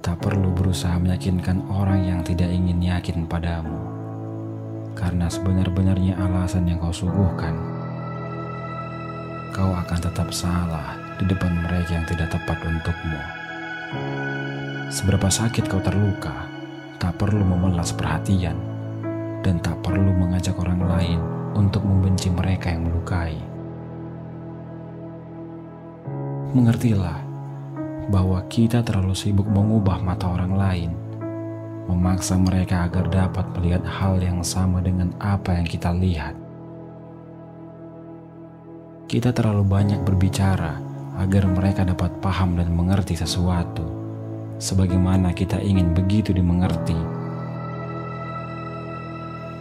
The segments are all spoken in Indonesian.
tak perlu berusaha meyakinkan orang yang tidak ingin yakin padamu. Karena sebenar-benarnya alasan yang kau suguhkan, kau akan tetap salah di depan mereka yang tidak tepat untukmu. Seberapa sakit kau terluka, tak perlu memelas perhatian dan tak perlu mengajak orang lain untuk membenci mereka yang melukai. Mengertilah bahwa kita terlalu sibuk mengubah mata orang lain, memaksa mereka agar dapat melihat hal yang sama dengan apa yang kita lihat. Kita terlalu banyak berbicara agar mereka dapat paham dan mengerti sesuatu, sebagaimana kita ingin begitu dimengerti.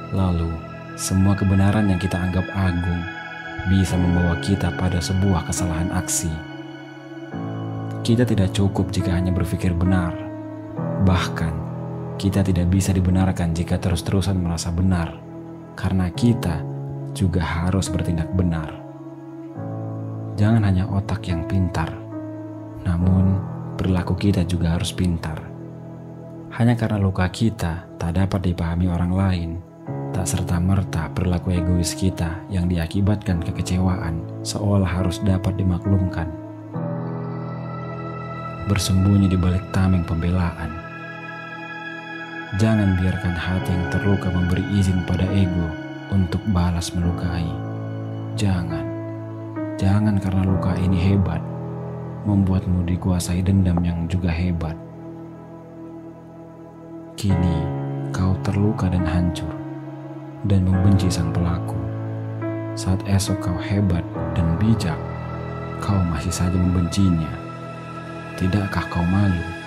Lalu, semua kebenaran yang kita anggap agung bisa membawa kita pada sebuah kesalahan aksi kita tidak cukup jika hanya berpikir benar. Bahkan, kita tidak bisa dibenarkan jika terus-terusan merasa benar, karena kita juga harus bertindak benar. Jangan hanya otak yang pintar, namun perilaku kita juga harus pintar. Hanya karena luka kita tak dapat dipahami orang lain, tak serta-merta perilaku egois kita yang diakibatkan kekecewaan seolah harus dapat dimaklumkan bersembunyi di balik tameng pembelaan. Jangan biarkan hati yang terluka memberi izin pada ego untuk balas melukai. Jangan, jangan karena luka ini hebat, membuatmu dikuasai dendam yang juga hebat. Kini kau terluka dan hancur, dan membenci sang pelaku. Saat esok kau hebat dan bijak, kau masih saja membencinya. Tidakkah kau malu